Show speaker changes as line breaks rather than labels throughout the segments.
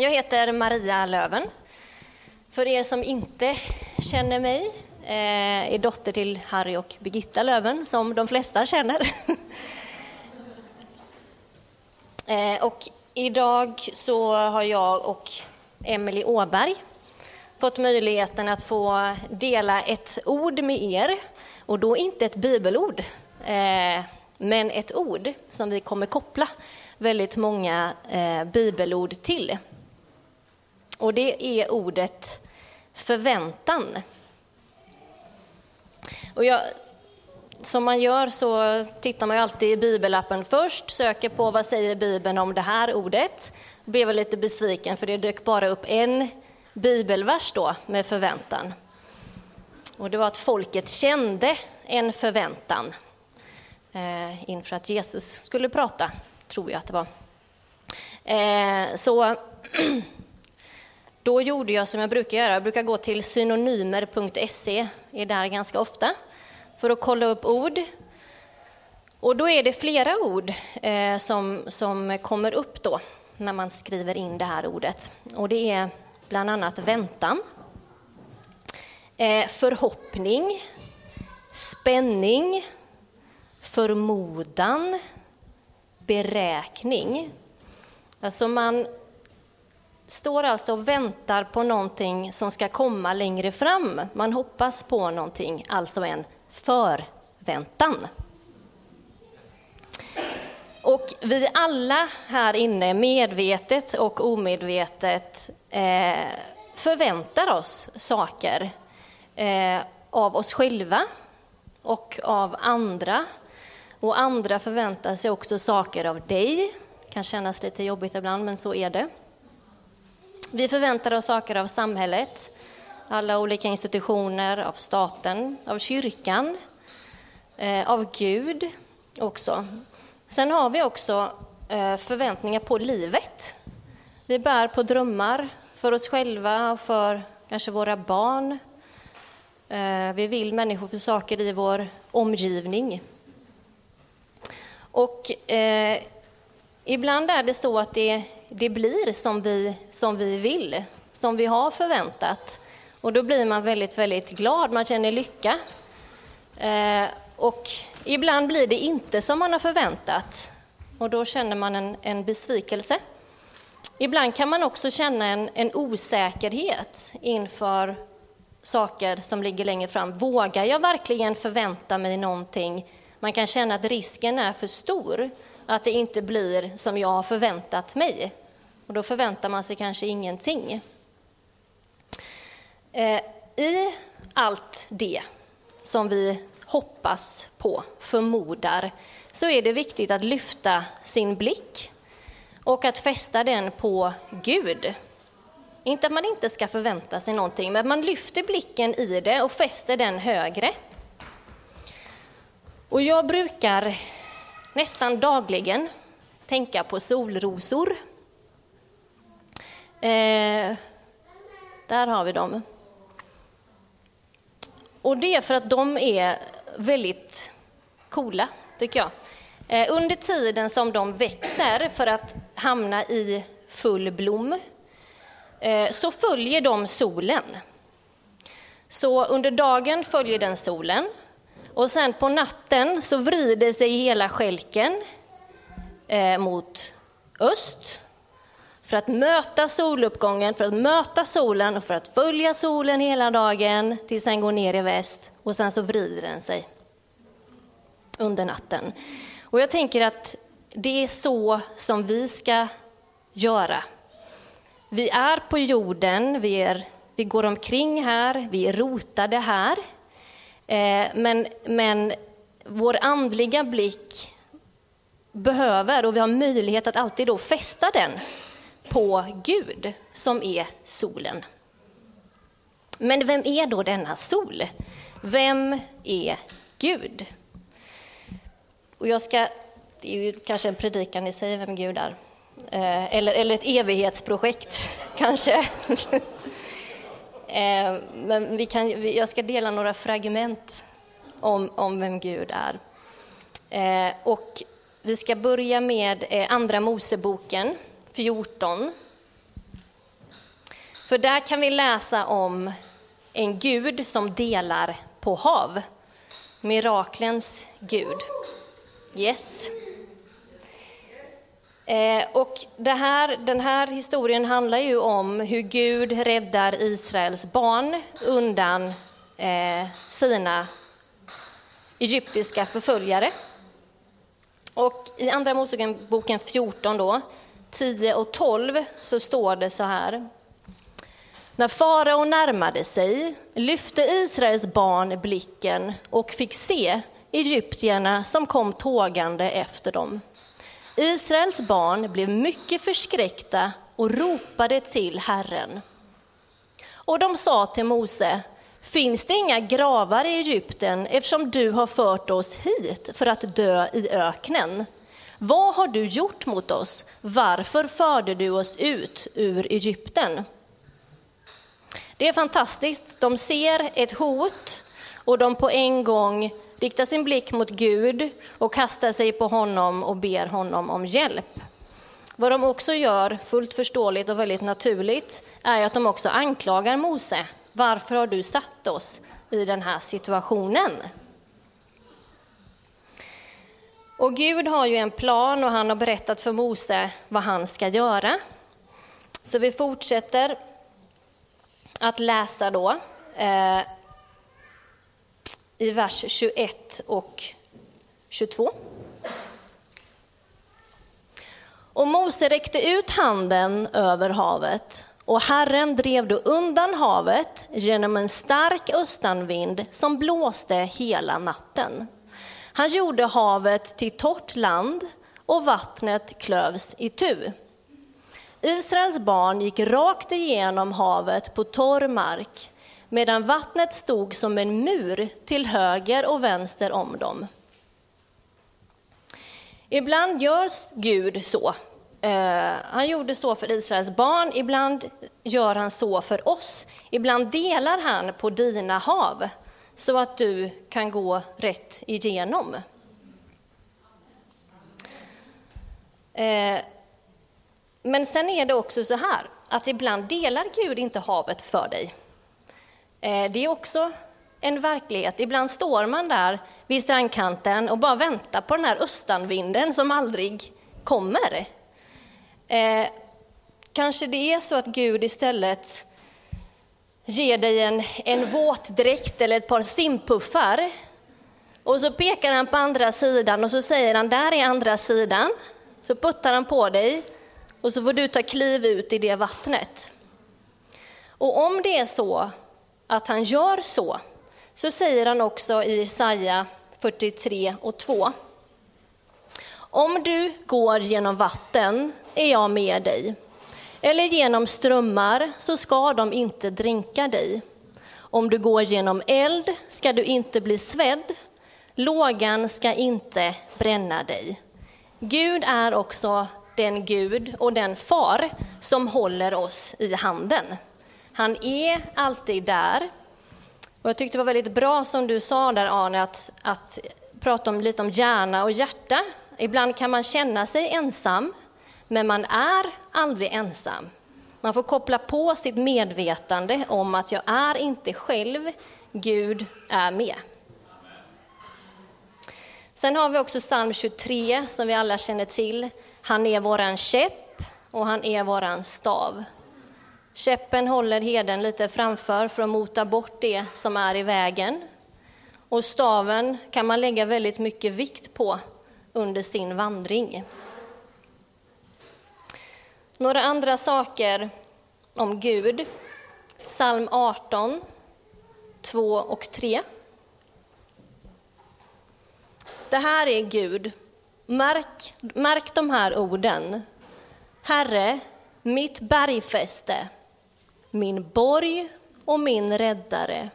Jag heter Maria Löven. För er som inte känner mig eh, är dotter till Harry och Birgitta Löven, som de flesta känner. Eh, och idag så har jag och Emelie Åberg fått möjligheten att få dela ett ord med er. Och då inte ett bibelord, eh, men ett ord som vi kommer koppla väldigt många bibelord till. Och det är ordet förväntan. Och jag, som man gör så tittar man ju alltid i bibelappen först, söker på vad säger Bibeln om det här ordet. Jag blev lite besviken för det dök bara upp en bibelvers då med förväntan. Och det var att folket kände en förväntan eh, inför att Jesus skulle prata, tror jag att det var. Eh, så Då gjorde jag som jag brukar göra. Jag brukar gå till synonymer.se, är där ganska ofta, för att kolla upp ord. Och då är det flera ord eh, som, som kommer upp då när man skriver in det här ordet. Och det är bland annat väntan, eh, förhoppning, spänning, förmodan, beräkning. Alltså man står alltså och väntar på någonting som ska komma längre fram. Man hoppas på någonting, alltså en förväntan. Och vi alla här inne, medvetet och omedvetet, eh, förväntar oss saker eh, av oss själva och av andra. Och andra förväntar sig också saker av dig. Det kan kännas lite jobbigt ibland, men så är det. Vi förväntar oss saker av samhället, alla olika institutioner, av staten, av kyrkan, eh, av Gud också. Sen har vi också eh, förväntningar på livet. Vi bär på drömmar för oss själva och för kanske våra barn. Eh, vi vill människor för saker i vår omgivning. Och eh, ibland är det så att det det blir som vi, som vi vill, som vi har förväntat. Och då blir man väldigt, väldigt glad, man känner lycka. Eh, och ibland blir det inte som man har förväntat och då känner man en, en besvikelse. Ibland kan man också känna en, en osäkerhet inför saker som ligger längre fram. Vågar jag verkligen förvänta mig någonting? Man kan känna att risken är för stor, att det inte blir som jag har förväntat mig. Och då förväntar man sig kanske ingenting. Eh, I allt det som vi hoppas på, förmodar, så är det viktigt att lyfta sin blick och att fästa den på Gud. Inte att man inte ska förvänta sig någonting, men man lyfter blicken i det och fäster den högre. Och jag brukar nästan dagligen tänka på solrosor. Eh, där har vi dem. Och det är för att de är väldigt coola, tycker jag. Eh, under tiden som de växer för att hamna i full blom eh, så följer de solen. Så under dagen följer den solen och sen på natten så vrider sig hela skälken eh, mot öst för att möta soluppgången, för att möta solen och för att följa solen hela dagen tills den går ner i väst och sen så vrider den sig under natten. Och jag tänker att det är så som vi ska göra. Vi är på jorden, vi, är, vi går omkring här, vi är rotade här. Eh, men, men vår andliga blick behöver, och vi har möjlighet att alltid då fästa den på Gud, som är solen. Men vem är då denna sol? Vem är Gud? Och jag ska, det är ju kanske en predikan i sig, vem Gud är. Eh, eller, eller ett evighetsprojekt, kanske. Eh, men vi kan, jag ska dela några fragment om, om vem Gud är. Eh, och vi ska börja med Andra Moseboken 14. För där kan vi läsa om en Gud som delar på hav. Miraklens Gud. Yes. Eh, och här, den här historien handlar ju om hur Gud räddar Israels barn undan eh, sina egyptiska förföljare. Och I Andra Moseboken 14, då, 10 och 12, så står det så här. När farao närmade sig lyfte Israels barn blicken och fick se egyptierna som kom tågande efter dem. Israels barn blev mycket förskräckta och ropade till Herren. Och de sa till Mose, finns det inga gravar i Egypten eftersom du har fört oss hit för att dö i öknen? Vad har du gjort mot oss? Varför förde du oss ut ur Egypten? Det är fantastiskt. De ser ett hot och de på en gång riktar sin blick mot Gud och kastar sig på honom och ber honom om hjälp. Vad de också gör, fullt förståeligt och väldigt naturligt, är att de också anklagar Mose. Varför har du satt oss i den här situationen? Och Gud har ju en plan och han har berättat för Mose vad han ska göra. Så vi fortsätter att läsa då eh, i vers 21 och 22. Och Mose räckte ut handen över havet och Herren drev då undan havet genom en stark östanvind som blåste hela natten. Han gjorde havet till torrt land och vattnet klövs i tu. Israels barn gick rakt igenom havet på torr mark medan vattnet stod som en mur till höger och vänster om dem. Ibland gör Gud så. Eh, han gjorde så för Israels barn, ibland gör han så för oss. Ibland delar han på dina hav så att du kan gå rätt igenom. Eh, men sen är det också så här att ibland delar Gud inte havet för dig. Eh, det är också en verklighet. Ibland står man där vid strandkanten och bara väntar på den här östanvinden som aldrig kommer. Eh, kanske det är så att Gud istället ger dig en, en våtdräkt eller ett par simpuffar. Och så pekar han på andra sidan och så säger han, där är andra sidan. Så puttar han på dig och så får du ta kliv ut i det vattnet. Och om det är så att han gör så, så säger han också i Jesaja 43 och 2. Om du går genom vatten är jag med dig, eller genom strömmar så ska de inte dränka dig. Om du går genom eld ska du inte bli svedd, lågan ska inte bränna dig. Gud är också den Gud och den far som håller oss i handen. Han är alltid där. Och jag tyckte det var väldigt bra som du sa där Arne, att, att prata om, lite om hjärna och hjärta. Ibland kan man känna sig ensam, men man är aldrig ensam. Man får koppla på sitt medvetande om att jag är inte själv, Gud är med. Sen har vi också psalm 23 som vi alla känner till. Han är våran käpp och han är våran stav. Käppen håller heden lite framför för att mota bort det som är i vägen. Och staven kan man lägga väldigt mycket vikt på under sin vandring. Några andra saker om Gud. Psalm 18, 2 och 3. Det här är Gud. Märk, märk de här orden. Herre, mitt bergfäste min borg och min räddare,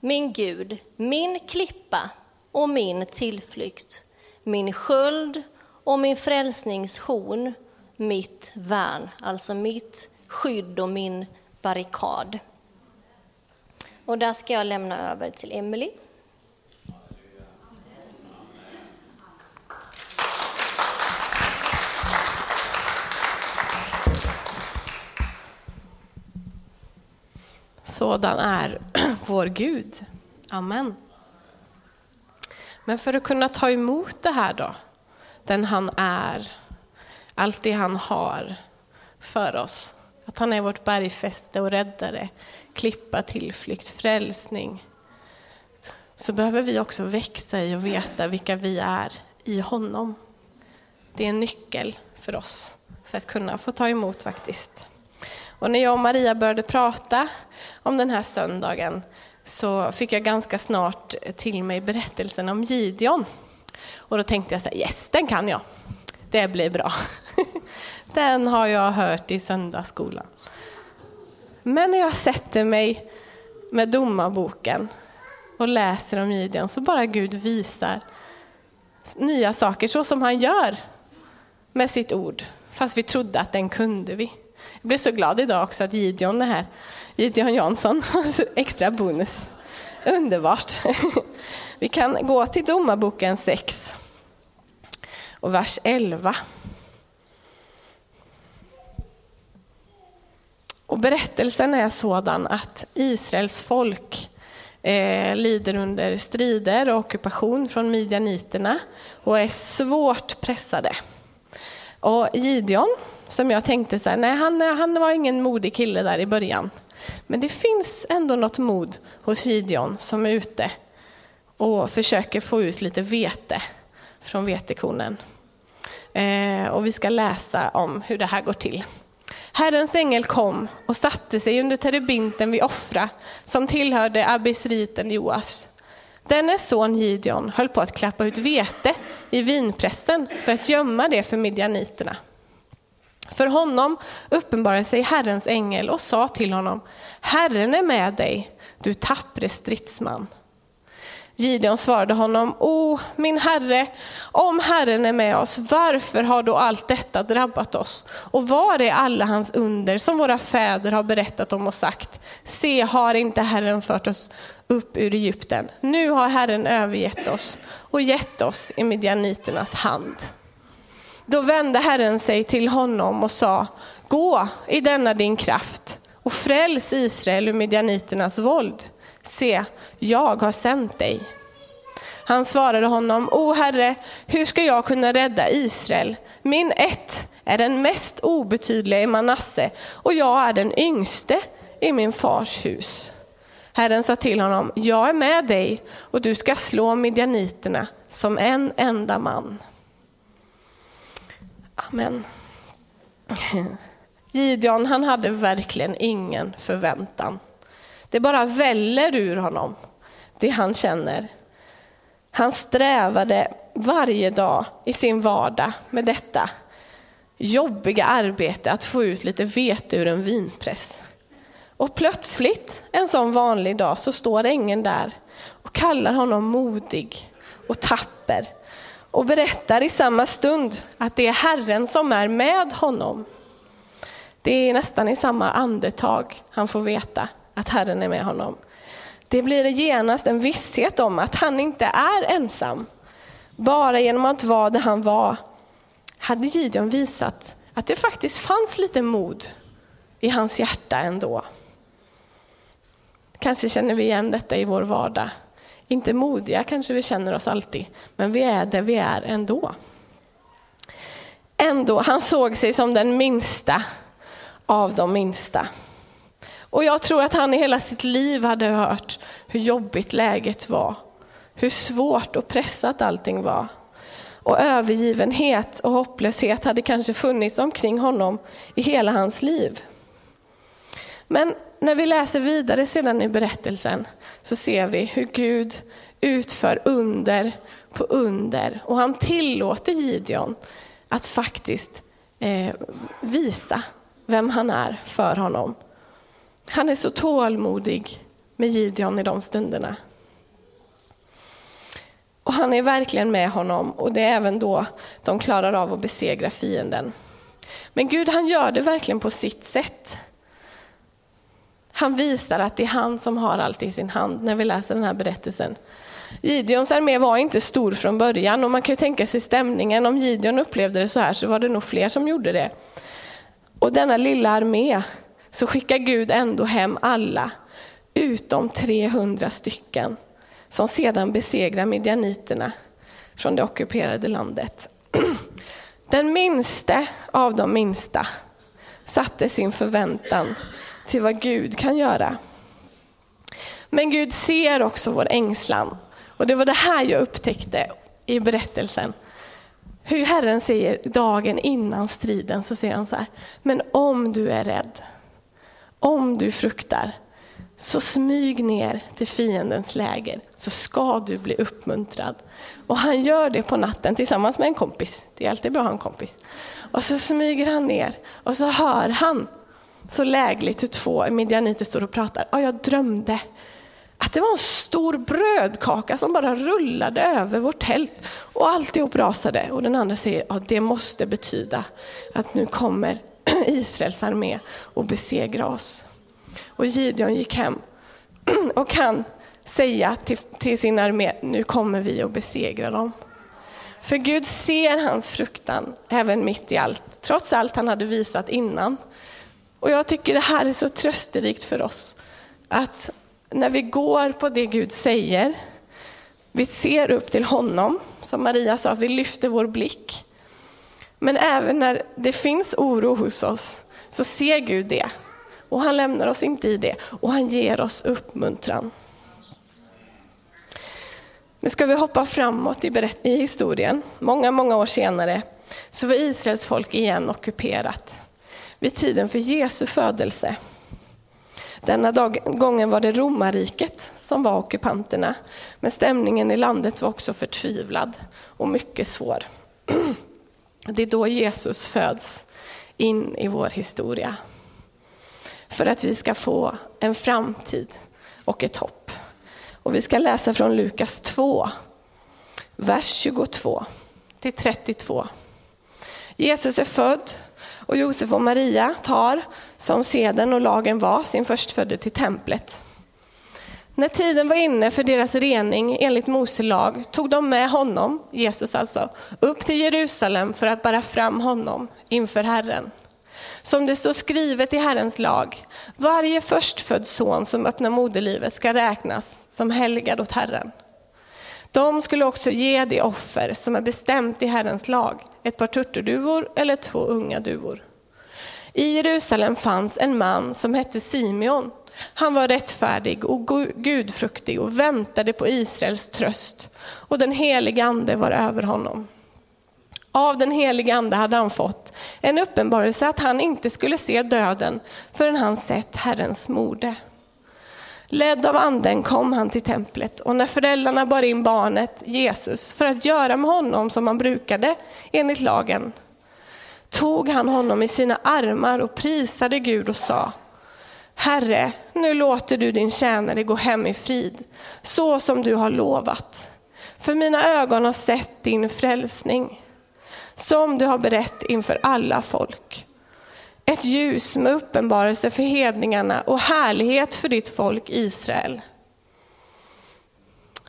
min Gud, min klippa och min tillflykt, min sköld och min frälsningshorn, mitt värn, alltså mitt skydd och min barrikad. Och där ska jag lämna över till Emelie.
Sådan är vår Gud. Amen. Men för att kunna ta emot det här då, den han är, allt det han har för oss, att han är vårt bergfäste och räddare, klippa, tillflykt, frälsning, så behöver vi också växa i och veta vilka vi är i honom. Det är en nyckel för oss för att kunna få ta emot faktiskt. Och när jag och Maria började prata om den här söndagen så fick jag ganska snart till mig berättelsen om Gideon. Och då tänkte jag så här, yes, den kan jag. Det blir bra. Den har jag hört i söndagsskolan. Men när jag sätter mig med domarboken och läser om Gideon så bara Gud visar nya saker så som han gör med sitt ord. Fast vi trodde att den kunde vi. Jag blev så glad idag också att Gideon är här. Gideon Jansson, extra bonus. Underbart. Vi kan gå till Domarboken 6 och vers 11. Och berättelsen är sådan att Israels folk eh, lider under strider och ockupation från midjaniterna och är svårt pressade. Och Gideon, som jag tänkte så här, nej han, han var ingen modig kille där i början. Men det finns ändå något mod hos Gideon som är ute och försöker få ut lite vete från vetekornen. Eh, och vi ska läsa om hur det här går till. Herrens ängel kom och satte sig under terebinten vid Offra som tillhörde abisriten Joas. Dennes son Gideon höll på att klappa ut vete i vinpressen för att gömma det för midjaniterna. För honom uppenbarade sig Herrens ängel och sa till honom, Herren är med dig, du tappre stridsman. Gideon svarade honom, O min herre, om Herren är med oss, varför har då allt detta drabbat oss? Och var är alla hans under som våra fäder har berättat om och sagt, se har inte Herren fört oss upp ur Egypten, nu har Herren övergett oss och gett oss i midjaniternas hand. Då vände Herren sig till honom och sa, gå i denna din kraft och fräls Israel ur midjaniternas våld. Se, jag har sänt dig. Han svarade honom, O Herre, hur ska jag kunna rädda Israel? Min ett är den mest obetydliga i Manasse och jag är den yngste i min fars hus. Herren sa till honom, jag är med dig och du ska slå midjaniterna som en enda man. Amen. Gideon han hade verkligen ingen förväntan. Det bara väller ur honom, det han känner. Han strävade varje dag i sin vardag med detta jobbiga arbete att få ut lite vete ur en vinpress. Och plötsligt, en sån vanlig dag, så står ängeln där och kallar honom modig och tapper och berättar i samma stund att det är Herren som är med honom. Det är nästan i samma andetag han får veta att Herren är med honom. Det blir genast en visshet om att han inte är ensam. Bara genom att vara där han var hade Gideon visat att det faktiskt fanns lite mod i hans hjärta ändå. Kanske känner vi igen detta i vår vardag. Inte modiga kanske vi känner oss alltid, men vi är där vi är ändå. Ändå, han såg sig som den minsta av de minsta. Och jag tror att han i hela sitt liv hade hört hur jobbigt läget var. Hur svårt och pressat allting var. Och övergivenhet och hopplöshet hade kanske funnits omkring honom i hela hans liv. Men när vi läser vidare sedan i berättelsen så ser vi hur Gud utför under på under. Och han tillåter Gideon att faktiskt eh, visa vem han är för honom. Han är så tålmodig med Gideon i de stunderna. Och han är verkligen med honom och det är även då de klarar av att besegra fienden. Men Gud han gör det verkligen på sitt sätt. Han visar att det är han som har allt i sin hand när vi läser den här berättelsen. Gideons armé var inte stor från början och man kan ju tänka sig stämningen. Om Gideon upplevde det så här så var det nog fler som gjorde det. Och denna lilla armé så skickar Gud ändå hem alla utom 300 stycken som sedan besegrar midjaniterna från det ockuperade landet. Den minste av de minsta satte sin förväntan till vad Gud kan göra. Men Gud ser också vår ängslan. Och det var det här jag upptäckte i berättelsen. Hur Herren säger dagen innan striden så säger han så här, men om du är rädd, om du fruktar, så smyg ner till fiendens läger så ska du bli uppmuntrad. Och han gör det på natten tillsammans med en kompis. Det är alltid bra att ha en kompis. Och så smyger han ner och så hör han så lägligt hur två midjaniter står och pratar. Ja, jag drömde att det var en stor brödkaka som bara rullade över vårt tält och alltihop rasade. Och den andra säger, ja det måste betyda att nu kommer Israels armé och besegra oss. Och Gideon gick hem och kan säga till, till sin armé, nu kommer vi att besegra dem. För Gud ser hans fruktan även mitt i allt, trots allt han hade visat innan. Och jag tycker det här är så trösterikt för oss, att när vi går på det Gud säger, vi ser upp till honom, som Maria sa, vi lyfter vår blick. Men även när det finns oro hos oss så ser Gud det. Och han lämnar oss inte i det och han ger oss uppmuntran. Nu ska vi hoppa framåt i, i historien. Många, många år senare så var Israels folk igen ockuperat vid tiden för Jesu födelse. Denna dag, gången var det romarriket som var ockupanterna, men stämningen i landet var också förtvivlad och mycket svår. Det är då Jesus föds in i vår historia. För att vi ska få en framtid och ett hopp. Och vi ska läsa från Lukas 2, vers 22 till 32. Jesus är född och Josef och Maria tar, som seden och lagen var, sin förstfödde till templet. När tiden var inne för deras rening enligt Mose lag tog de med honom, Jesus alltså, upp till Jerusalem för att bära fram honom inför Herren. Som det står skrivet i Herrens lag, varje förstfödd son som öppnar moderlivet ska räknas som helgad åt Herren. De skulle också ge det offer som är bestämt i Herrens lag, ett par turturduvor eller två unga duvor. I Jerusalem fanns en man som hette Simeon. Han var rättfärdig och gudfruktig och väntade på Israels tröst och den helige ande var över honom. Av den helige ande hade han fått en uppenbarelse att han inte skulle se döden förrän han sett Herrens mode. Ledd av anden kom han till templet och när föräldrarna bar in barnet Jesus för att göra med honom som man brukade enligt lagen tog han honom i sina armar och prisade Gud och sa Herre, nu låter du din tjänare gå hem i frid, så som du har lovat. För mina ögon har sett din frälsning, som du har berett inför alla folk. Ett ljus med uppenbarelse för hedningarna och härlighet för ditt folk Israel.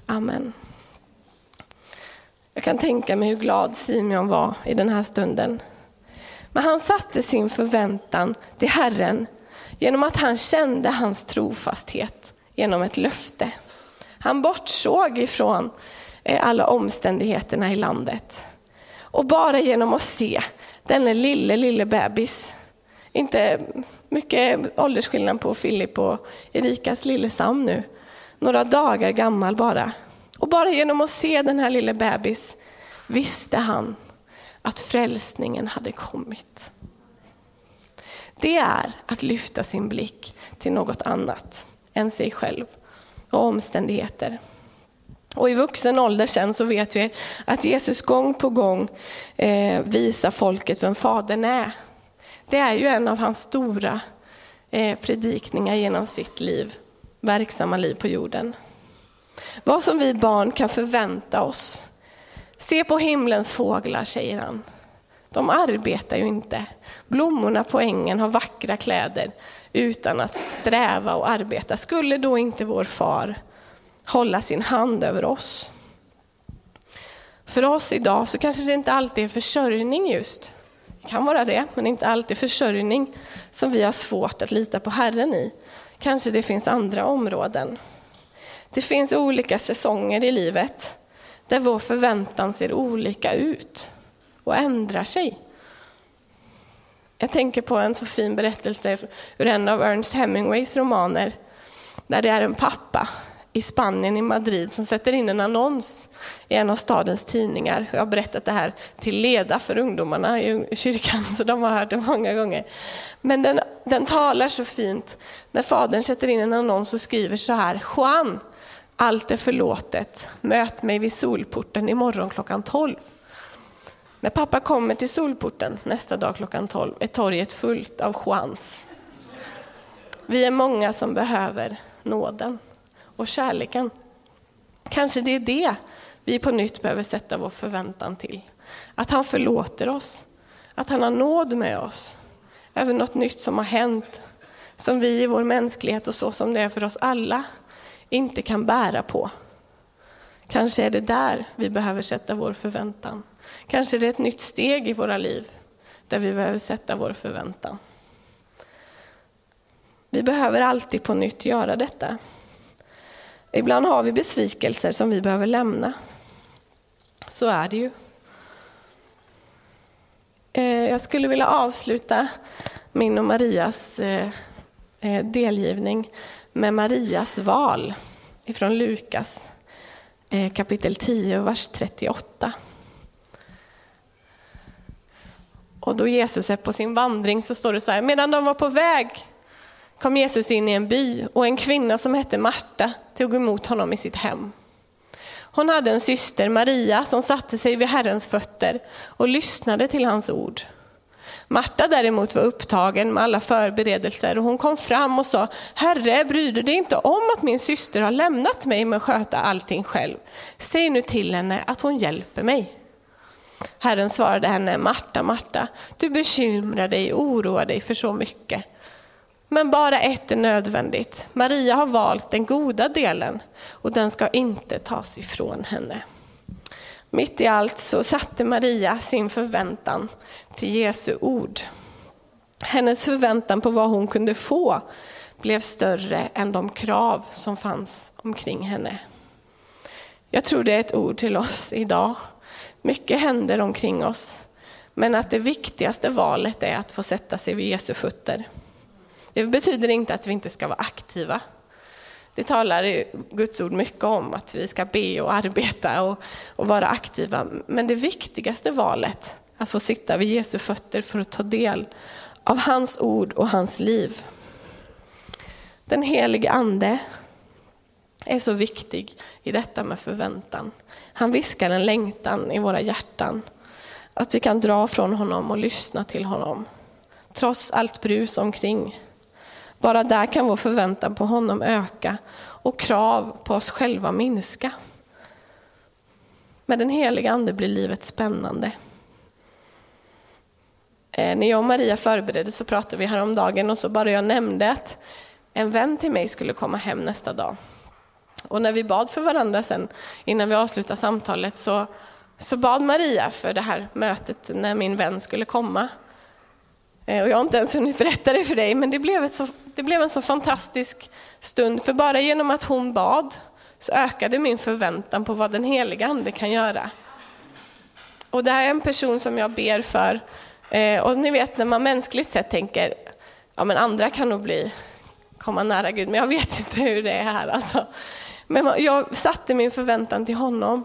Amen. Jag kan tänka mig hur glad Simeon var i den här stunden. Men han satte sin förväntan till Herren genom att han kände hans trofasthet genom ett löfte. Han bortsåg ifrån eh, alla omständigheterna i landet. Och bara genom att se denne lille, lille bebis, inte mycket åldersskillnad på Filip och Erikas lille Sam nu, några dagar gammal bara. Och bara genom att se den här lille bebis visste han att frälsningen hade kommit. Det är att lyfta sin blick till något annat än sig själv och omständigheter. Och i vuxen ålder sen så vet vi att Jesus gång på gång eh, visar folket vem Fadern är. Det är ju en av hans stora eh, predikningar genom sitt liv, verksamma liv på jorden. Vad som vi barn kan förvänta oss Se på himlens fåglar, säger han. De arbetar ju inte. Blommorna på ängen har vackra kläder utan att sträva och arbeta. Skulle då inte vår far hålla sin hand över oss? För oss idag så kanske det inte alltid är försörjning just. det kan vara det, men inte alltid försörjning som vi har svårt att lita på Herren i. Kanske det finns andra områden. Det finns olika säsonger i livet där vår förväntan ser olika ut och ändrar sig. Jag tänker på en så fin berättelse ur en av Ernest Hemingways romaner där det är en pappa i Spanien, i Madrid, som sätter in en annons i en av stadens tidningar. Jag har berättat det här till leda för ungdomarna i kyrkan, så de har hört det många gånger. Men den, den talar så fint när fadern sätter in en annons och skriver så här. Juan, allt är förlåtet. Möt mig vid solporten imorgon klockan 12. När pappa kommer till solporten nästa dag klockan 12 är torget fullt av chans. Vi är många som behöver nåden och kärleken. Kanske det är det vi på nytt behöver sätta vår förväntan till. Att han förlåter oss, att han har nåd med oss över något nytt som har hänt, som vi i vår mänsklighet och så som det är för oss alla inte kan bära på. Kanske är det där vi behöver sätta vår förväntan. Kanske är det ett nytt steg i våra liv där vi behöver sätta vår förväntan. Vi behöver alltid på nytt göra detta. Ibland har vi besvikelser som vi behöver lämna. Så är det ju. Eh, jag skulle vilja avsluta min och Marias eh, eh, delgivning med Marias val ifrån Lukas kapitel 10, vers 38. Och då Jesus är på sin vandring så står det så här, medan de var på väg kom Jesus in i en by och en kvinna som hette Marta tog emot honom i sitt hem. Hon hade en syster, Maria, som satte sig vid Herrens fötter och lyssnade till hans ord. Marta däremot var upptagen med alla förberedelser och hon kom fram och sa, Herre, bryr du dig inte om att min syster har lämnat mig med att sköta allting själv? Säg nu till henne att hon hjälper mig. Herren svarade henne, Marta, Marta, du bekymrar dig och oroar dig för så mycket. Men bara ett är nödvändigt. Maria har valt den goda delen och den ska inte tas ifrån henne. Mitt i allt så satte Maria sin förväntan till Jesu ord. Hennes förväntan på vad hon kunde få blev större än de krav som fanns omkring henne. Jag tror det är ett ord till oss idag. Mycket händer omkring oss, men att det viktigaste valet är att få sätta sig vid Jesu fötter. Det betyder inte att vi inte ska vara aktiva. Det talar Guds ord mycket om, att vi ska be och arbeta och, och vara aktiva. Men det viktigaste valet, att få sitta vid Jesu fötter för att ta del av hans ord och hans liv. Den helige Ande är så viktig i detta med förväntan. Han viskar en längtan i våra hjärtan. Att vi kan dra från honom och lyssna till honom. Trots allt brus omkring. Bara där kan vår förväntan på honom öka och krav på oss själva minska. Med den heliga Ande blir livet spännande. Eh, när jag och Maria förberedde så pratade vi häromdagen och så bara jag nämnde att en vän till mig skulle komma hem nästa dag. Och när vi bad för varandra sen, innan vi avslutade samtalet, så, så bad Maria för det här mötet när min vän skulle komma. Eh, och jag har inte ens hunnit berätta det för dig, men det blev, så, det blev en så fantastisk stund. För bara genom att hon bad så ökade min förväntan på vad den heliga Ande kan göra. Och det här är en person som jag ber för. Eh, och ni vet när man mänskligt sett tänker, ja men andra kan nog bli, komma nära Gud, men jag vet inte hur det är här alltså. Men jag satte min förväntan till honom.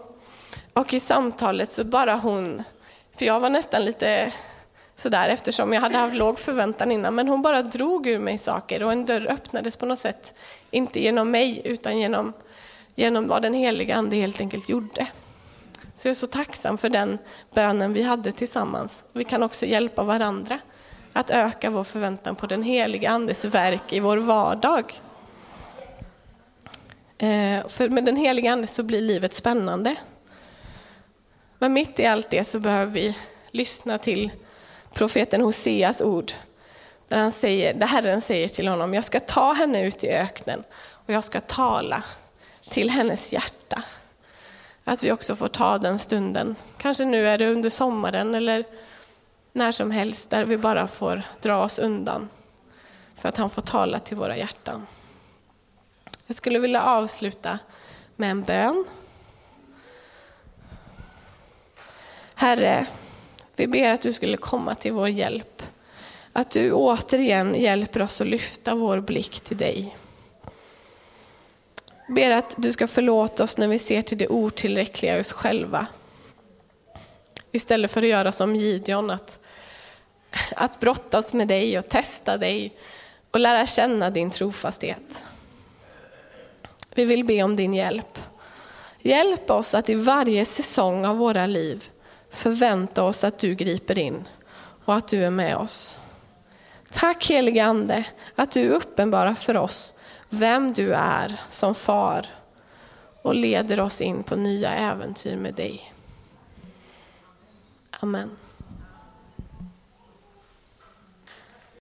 Och i samtalet så bara hon, för jag var nästan lite sådär eftersom jag hade haft låg förväntan innan. Men hon bara drog ur mig saker och en dörr öppnades på något sätt. Inte genom mig utan genom, genom vad den heliga Ande helt enkelt gjorde. Så jag är så tacksam för den bönen vi hade tillsammans. Vi kan också hjälpa varandra att öka vår förväntan på den heliga Andes verk i vår vardag. Eh, för med den heliga Ande så blir livet spännande. Men mitt i allt det så behöver vi lyssna till profeten Hoseas ord. Där, han säger, där Herren säger till honom, jag ska ta henne ut i öknen och jag ska tala till hennes hjärta. Att vi också får ta den stunden. Kanske nu är det under sommaren eller när som helst där vi bara får dra oss undan för att han får tala till våra hjärtan. Jag skulle vilja avsluta med en bön. Herre, vi ber att du skulle komma till vår hjälp. Att du återigen hjälper oss att lyfta vår blick till dig. Jag ber att du ska förlåta oss när vi ser till det otillräckliga i oss själva. Istället för att göra som Gideon, att, att brottas med dig och testa dig och lära känna din trofasthet. Vi vill be om din hjälp. Hjälp oss att i varje säsong av våra liv förvänta oss att du griper in och att du är med oss. Tack helige Ande att du uppenbarar för oss vem du är som far och leder oss in på nya äventyr med dig. Amen.